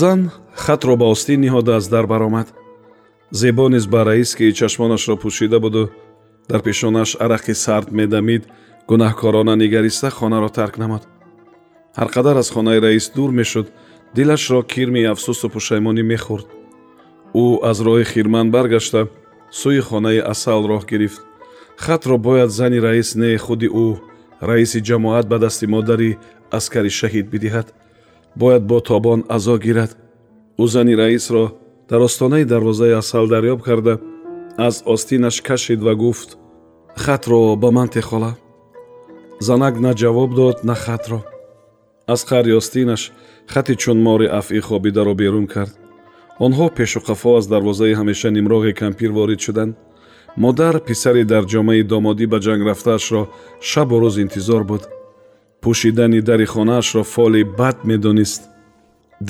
зан хатро ба остин ниҳода аз дар баромад. Зебо низ ба раис ки чашмонашро пӯшида буду дар пешонаш арақи сард медамид гунаҳкорона нигариста хонаро тарк намуд. Ҳар қадар аз хонаи раис дур мешуд дилашро кирми афсусу пушаймонӣ мехӯрд. Ӯ аз роҳи хирман баргашта сӯи хонаи асал роҳ гирифт. Хатро бояд зани раис не худи ӯ раиси ҷамоат ба дасти модари аскари шаҳид бидиҳад бояд бо тобон азо гирад. Ӯ зани раисро дар остонаи дарвозаи асал дарёб карда аз остинаш кашид ва гуфт хатро ба ман техола занак на ҷавоб дод на хатро. Аз қари остинаш хати чун мори афъи хобидаро берун кард. Онҳо пешу қафо аз дарвозаи ҳамеша нимроғи кампир ворид шуданд. Модар писари дар ҷомаи домодӣ ба ҷанг рафтаашро шабу рӯз интизор буд пӯшидани дари хонаашро фоли бад медонист.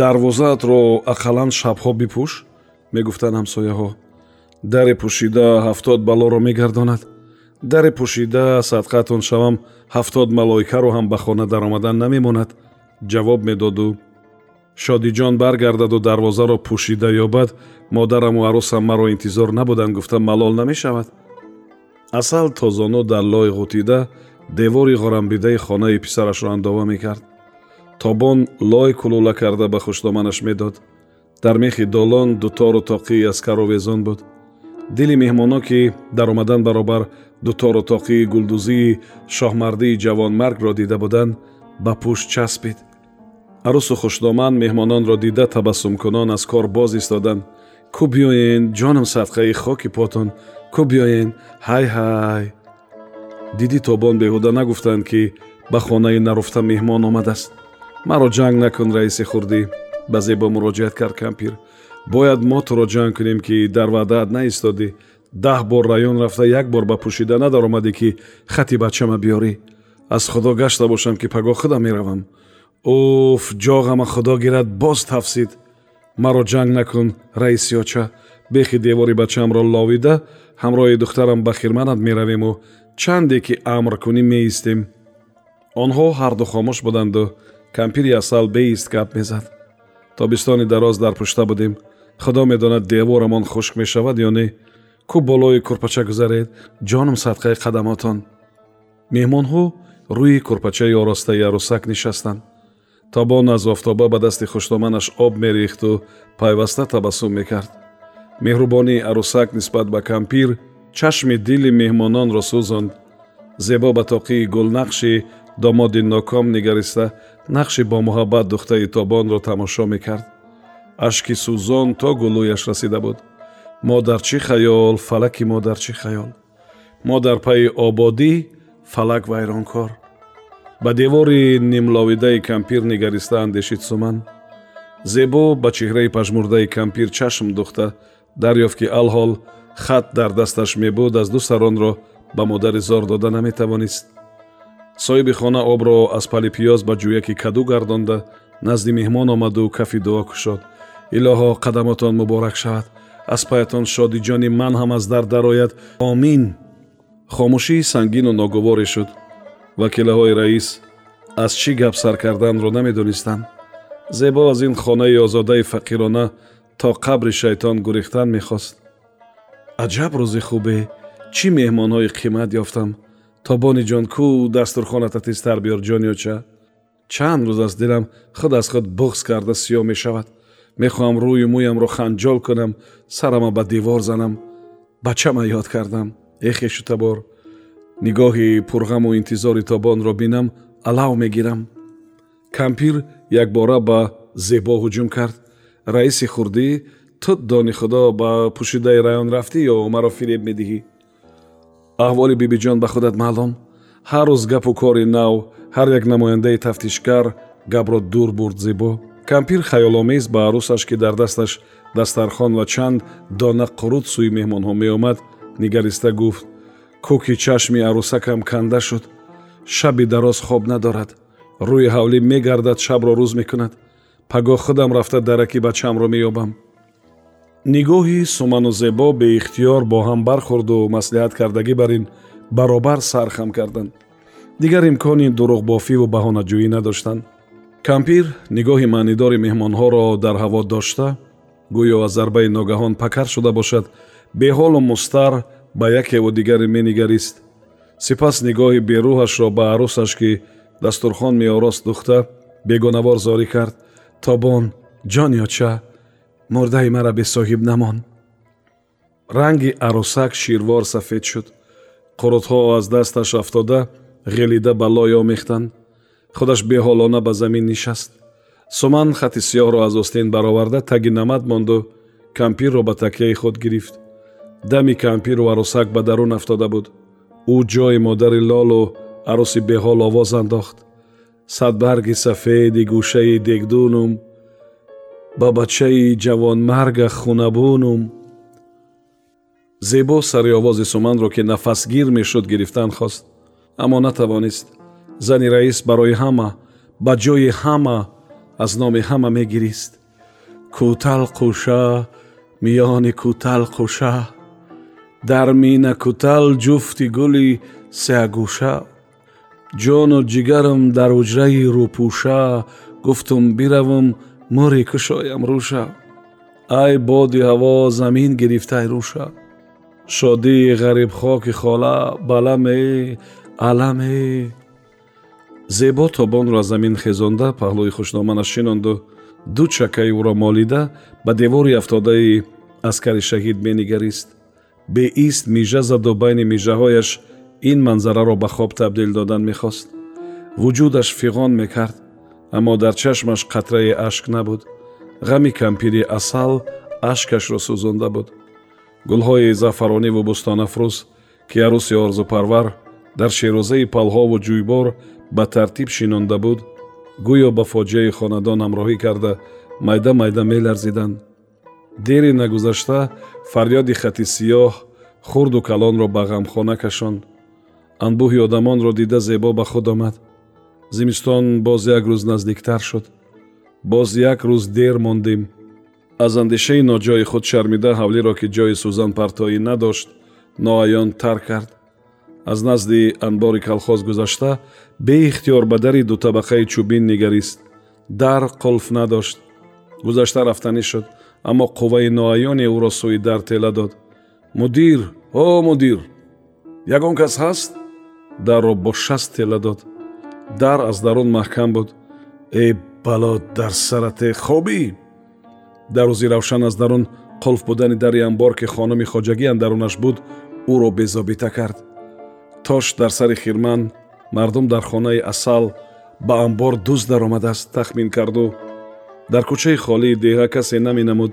Дарвозаатро ақаллан шабҳо бипӯш? Мегуфтанд ҳамсояҳо. Даре пӯшида ҳафтод балоро мегардонад. Даре пӯшида садқаатон шавам ҳафтод малоикаро ҳам ба хона даромадан намемонад. Ҷавоб медоду. Шодиҷон баргардаду дарвозаро пӯшида ёбад модараму аросам маро интизор набуданд гуфта малол намешавад асал тозону дар лой ғутида девори ғорамбидаи хонаи писарашро андова мекард. Тобон лой кулула карда ба хуштоманаш медод. Дар мехи долон дутору тоқии аскаровезон буд. Дили меҳмонон ки дар омадан баробар дутору тоқии гулдузии шоҳмардии ҷавонмаргро дида буданд ба пӯшт часпид. Арӯсу хуштоман меҳмононро дида табассумкунон аз кор боз истоданд кӯ биёен ҷонам садқаи хоки потон кӯ биёен ҳай ҳай дидӣ тобон беҳуда нагуфтанд ки ба хонаи наруфта меҳмон омадааст. Маро ҷанг накун раиси хурдӣ ба зебо муроҷиат кард кампир. Бояд мо туро ҷанг кунем ки дар ваъдаат наистодӣ. Даҳ бор раён рафта як бор ба пӯшида надаромадӣ ки хати бачама биёрӣ. Аз худо гашта бошам ки паго худам меравам. Уф ҷоғама худо гирад боз тафсид. Маро ҷанг накун раисиёча бехи девори бачаамро ловида ҳамроҳи духтарам ба хирманат меравему чанде ки амр кунӣ меистем? Онҳо ҳарду хомӯш буданду кампири асал беист гап мезад. Тобистони дароз дар пушта будем. Худо медонад деворамон хушк мешавад ё не? Кӯ болои курпача гузаред? Ҷонам садқаи қадамотон. Меҳмонҳо рӯи курпачаи оростаи арӯсак нишастанд. Тобон аз офтоба ба дасти хуштоманаш об мерехту пайваста табассум мекард. Меҳрубонии арӯсак нисбат ба кампир чашми дили меҳмононро сӯзонд. Зебо ба тоқии гулнақши домоди ноком нигариста нақши бомуҳаббат духтаи тобонро тамошо мекард. Ашки сӯзон то гулӯяш расида буд. Мо дар чӣ хаёл? Фалаки мо дар чӣ хаёл? Мо дар пайи ободӣ? Фалак вайронкор? Ба девори нимловидаи кампир нигариста андешид суман? Зебо ба чеҳраи пажмурдаи кампир чашм духта дарёфт ки алҳол хат дар дасташ мебуд аз ду саронро ба модари зор дода наметавонист. Соҳиби хона обро аз пали пиёз ба ҷӯяки каду гардонда назди меҳмон омаду кафи дуо кушод. Илоҳо қадамотон муборак шавад. Аз паятон шодиҷони ман ҳам аз дар дарояд. Омин! Хомӯшии сангину ногуворе шуд. Вакилаҳои раис аз чӣ гап сар карданро намедонистанд зебо аз ин хонаи озодаи фақирона то қабри шайтон гурехтан мехост аҷаб рӯзи хубе. Чӣ меҳмонҳои қимат ёфтам? Тобониҷон кӯ дастурхоната тезтар биёр ҷониёча чанд рӯз аст дилам худ аз худ буғз карда сиёҳ мешавад. Мехоҳам рӯю мӯямро ханҷол кунам сарама ба девор занам. Бачама ёд кардам? Эхе шутабор нигоҳи пурғаму интизори тобонро бинам алав мегирам кампир якбора ба зебо ҳуҷум кард. Раиси хурдӣ ту дони худо ба пӯшидаи раён рафтӣ ё маро фиреб медиҳӣ? Аҳволи бибиҷон ба худат маълум. Ҳар рӯз гапу кори нав ҳар як намояндаи тафтишкар гапро дур бурд зебо. Кампир хаёломез ба арӯсаш ки дар дасташ дастархон ва чанд дона қурут сӯи меҳмонҳо меомад нигариста гуфт кӯки чашми арӯсакам канда шуд? Шаби дароз хоб надорад. Рӯи ҳавлӣ мегардад шабро рӯз мекунад. Пагоҳ худам рафта дараки бачамро меёбам нигоҳи суману зебо беихтиёр бо ҳам бархӯрду маслиҳат кардагӣ бар ин баробар сархам карданд. Дигар имкони дурӯғбофиву баҳонаҷӯӣ надоштанд. Кампир нигоҳи маънидори меҳмонҳоро дар ҳаво дошта гӯё аз зарбаи ногаҳон пакар шуда бошад беҳолу мустар ба якеву дигаре менигарист. Сипас нигоҳи берӯҳашро ба арӯсаш ки дастурхон меорост духта бегонавор зорӣ кард тобон ҷонёча мурдаи мара бесоҳиб намон. Ранги арӯсак ширвор сафед шуд. Қурутҳо аз дасташ афтода ғелида ба лой омехтанд худаш беҳолона ба замин нишаст. Суман хати сиёҳро аз остин бароварда таги намад монду кампирро ба такяи худ гирифт. Дами кампиру арӯсак ба дарун афтода буд. Ӯ ҷои модари лолу арӯси беҳол овоз андохт. Садбарги сафеди гӯшаи дегдунум ба бачаи ҷавонмарга хунабунум. Зебо сари овози суманро ки нафасгир мешуд гирифтан хост. Аммо натавонист зани раис барои ҳама ба ҷои ҳама аз номи ҳама мегирист. Кӯтал қӯша миёни кӯтал қӯша дар мина кӯтал ҷуфти гули сеагӯша. Ҷону ҷигарам дар ҳуҷраи рӯпӯша гуфтум биравам мӯри кушоям рӯша ай боди ҳаво замин гирифтай рӯша шодии ғарибхоки хола баламе аламе зебо тобонро аз замин хезонда паҳлӯи хушноманаш шинонду. Ду чакаи ӯро молида ба девори афтодаи аскари шаҳид менигарист. Беист мижа заду байни мижаҳояш ин манзараро ба хоб табдил додан мехост. Вуҷудаш фиғон мекард аммо дар чашмаш қатрае ашк набуд. Ғами кампири асал ашкашро сӯзонда буд. Гулҳои заъфарониву бустонафрӯз ки арӯси орзупарвар дар шерӯзаи палҳову ҷӯйбор ба тартиб шинонда буд. Гӯё ба фоҷиаи хонадон ҳамроҳӣ карда майда майда меларзиданд. Дери нагузашта фарёди хати сиёҳ хурду калонро ба ғамхона кашонд анбӯҳи одамонро дида зебо ба худ омад зимистон боз як рӯз наздиктар шуд. Боз як рӯз дер мондем. Аз андешаи ноҷои худ шармида ҳавлиро ки ҷои сӯзан партоӣ надошт ноаён тар кард. Аз назди анбори калхоз гузашта беихтиёр ба дари дутабақаи чӯбин нигарист. Дар қулф надошт. Гузашта рафтанӣ шуд аммо қувваи ноаёне ӯро сӯи дар тела дод. Мудир о мудир ягон кас ҳаст? Дарро бо шаст тела дод дар аз дарун маҳкам буд. Э бало дар сарате хобӣ? Дар рӯзи равшан аз дарун қулф будани дари амбор ки хонуми хоҷагӣ андарунаш буд ӯро безобита кард. Тош дар сари хирман мардум дар хонаи асал ба амбор дуз даромадааст тахмин карду. Дар кӯчаи холии деҳа касе наменамуд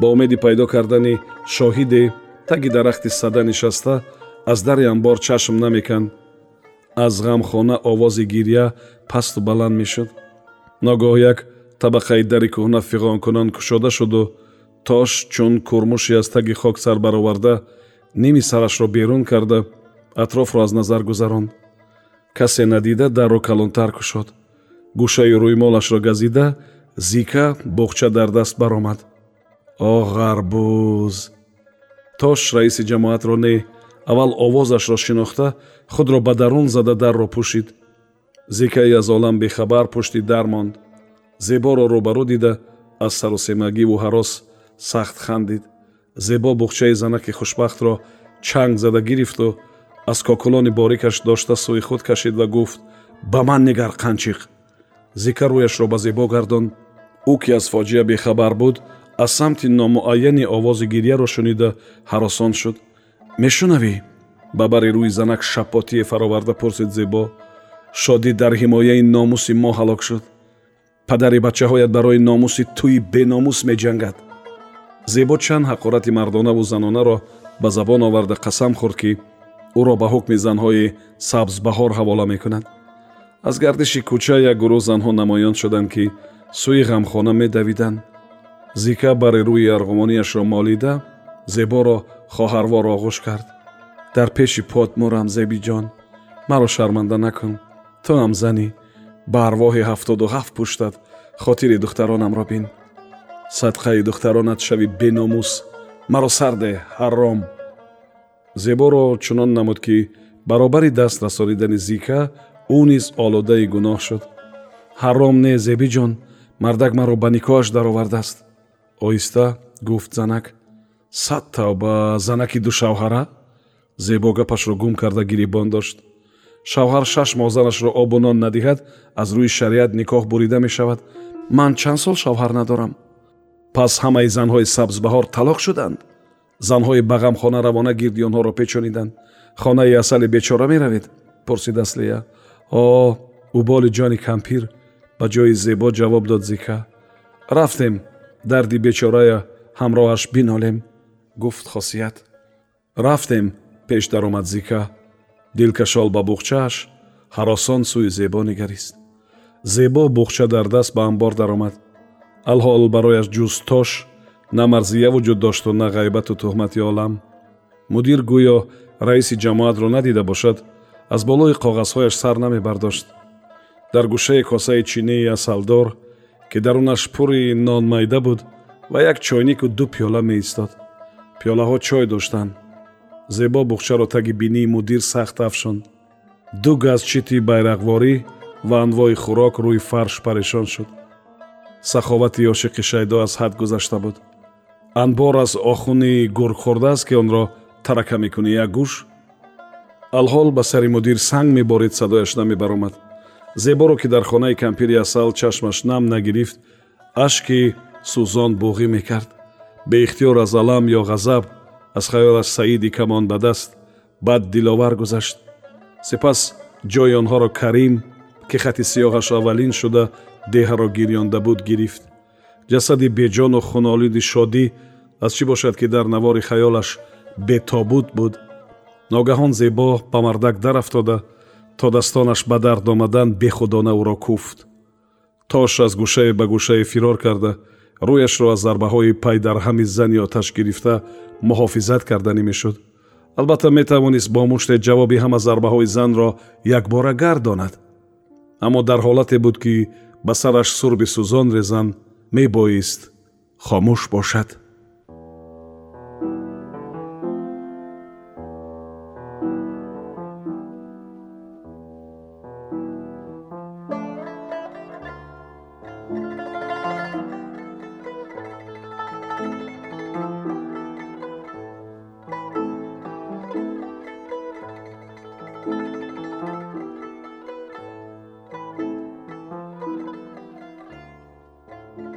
ба умеди пайдо кардани шоҳиде таги дарахти сада нишаста аз дари амбор чашм намеканд аз ғамхона овози гирья пасту баланд мешуд. Ногоҳ як табақаи дари кӯҳна фиғонкунон кушода шуду. Тош чун курмуши аз таги хок сар бароварда ними сарашро берун карда атрофро аз назар гузаронд касе надида дарро калонтар кушод. Гӯшаи рӯймолашро газида зика боғча дар даст баромад. О ғарбуз тош раиси ҷамоатро не аввал овозашро шинохта худро ба дарун зада дарро пӯшид. Зикаи аз олам бехабар пушти дар монд. Зеборо рӯбарӯ дида аз сарусемагиву ҳарос сахт хандид. Зебо буғчаи занаки хушбахтро чанг зада гирифту аз кокулони борикаш дошта сӯи худ кашид ва гуфт ба ман нигар қанчиқ! Зика рӯяшро ба зебо гардонд ӯ ки аз фоҷиа бехабар буд аз самти номуайяни овози гирьяро шунида ҳаросон шуд мешунавӣ? Ба бари рӯи занак шапотие фароварда пурсид зебо. Шодӣ дар ҳимояи номуси мо ҳалок шуд. Падари бачаҳоят барои номуси туи беномус меҷангад. Зебо чанд ҳақорати мардонаву занонаро ба забон оварда қасам хӯрд ки ӯро ба ҳукми занҳои сабзбаҳор ҳавола мекунад. Аз гардиши кӯча як гурӯҳ занҳо намоён шуданд ки сӯи ғамхона медавиданд. Зика бари рӯи арғумонияшро молида зеборо хоҳарвор оғӯш кард. Дар пеши пот мурам зебиҷон маро шарманда накун. Ту ҳам занӣ ба арвоҳи ҳафтоду ҳафт пуштат хотири духтаронамро бин. Садқаи духтаронат шави беномус. Маро сарде ҳарром. Зеборо чунон намуд ки баробари даст расонидани зика ӯ низ олодаи гуноҳ шуд. Ҳарром не зебиҷон мардак маро ба никоҳаш даровардааст оҳиста гуфт занак сад тавба занаки ду шавҳара? Зебо гапашро гум карда гирибон дошт. Шавҳар шаш моҳ занашро обу нон надиҳад аз рӯи шариат никоҳ бурида мешавад. Ман чанд сол шавҳар надорам. Пас ҳамаи занҳои сабзбаҳор талоқ шуданд. Занҳои ба ғамхона равона гирди онҳоро печониданд хонаи асали бечора меравед пурсид аслия. О уболи ҷони кампир ба ҷои зебо ҷавоб дод зика. Рафтем дарди бечорая ҳамроҳаш бинолем гуфт хосият. Рафтем пеш даромад зика. Дилкашол ба буғчааш ҳаросон сӯи зебо нигарист. Зебо буғча дар даст ба амбор даромад. Алҳол барояш ҷуз тош на марзия вуҷуд дошту на ғайбату туҳмати олам. Мудир гӯё раиси ҷамоатро надида бошад аз болои коғазҳояш сар намебардошт. Дар гӯшаи косаи чинии асалдор ки дарунаш пури нонмайда буд ва як чойнику ду пиёла меистод пиёлаҳо чой доштанд зебо буғчаро таги бинии мудир сахт афшонд ду газ чити байрақворӣ ва анвои хӯрок рӯи фарш парешон шуд. Саховати ошиқи шайдо аз ҳад гузашта буд. Анбор аз охуни гург хӯрдааст ки онро тарака мекунӣ. Як гӯш? Алҳол ба сари мудир санг меборид садояш намебаромад. Зеборо ки дар хонаи кампири асал чашмаш нам нагирифт ашки сӯзон буғӣ мекард беихтиёр аз алам ё ғазаб аз хаёлаш саиди камон ба даст бад диловар гузашт. Сипас ҷои онҳоро карим ки хати сиёҳаш аввалин шуда деҳаро гирёнда буд гирифт. Ҷасади беҷону хунолиди шодӣ аз чӣ бошад ки дар навори хаёлаш бетобут буд? Ногаҳон зебо ба мардакдарафтода то дастонаш ба дард омадан бехудона ӯро куфт. Тош аз гӯшае ба гӯшае фирор карда рӯяшро аз зарбаҳои пайдарҳами зани оташ гирифта муҳофизат карданӣ мешуд. Албатта метавонист бо муште ҷавоби ҳама зарбаҳои занро якбора гардонад. Аммо дар ҳолате буд ки ба сараш сурби сӯзон резан мебоист хомӯш бошад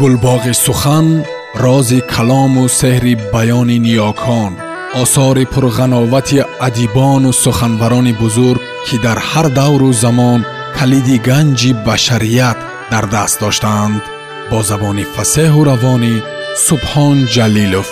гулбоғи сухан рози калому сеҳри баёни ниёкон осори пурғановати адибону суханбарони бузург ки дар ҳар давру замон калиди ганҷи башарият дар даст доштаанд бо забони фасеҳу равонӣ субҳон ҷалилов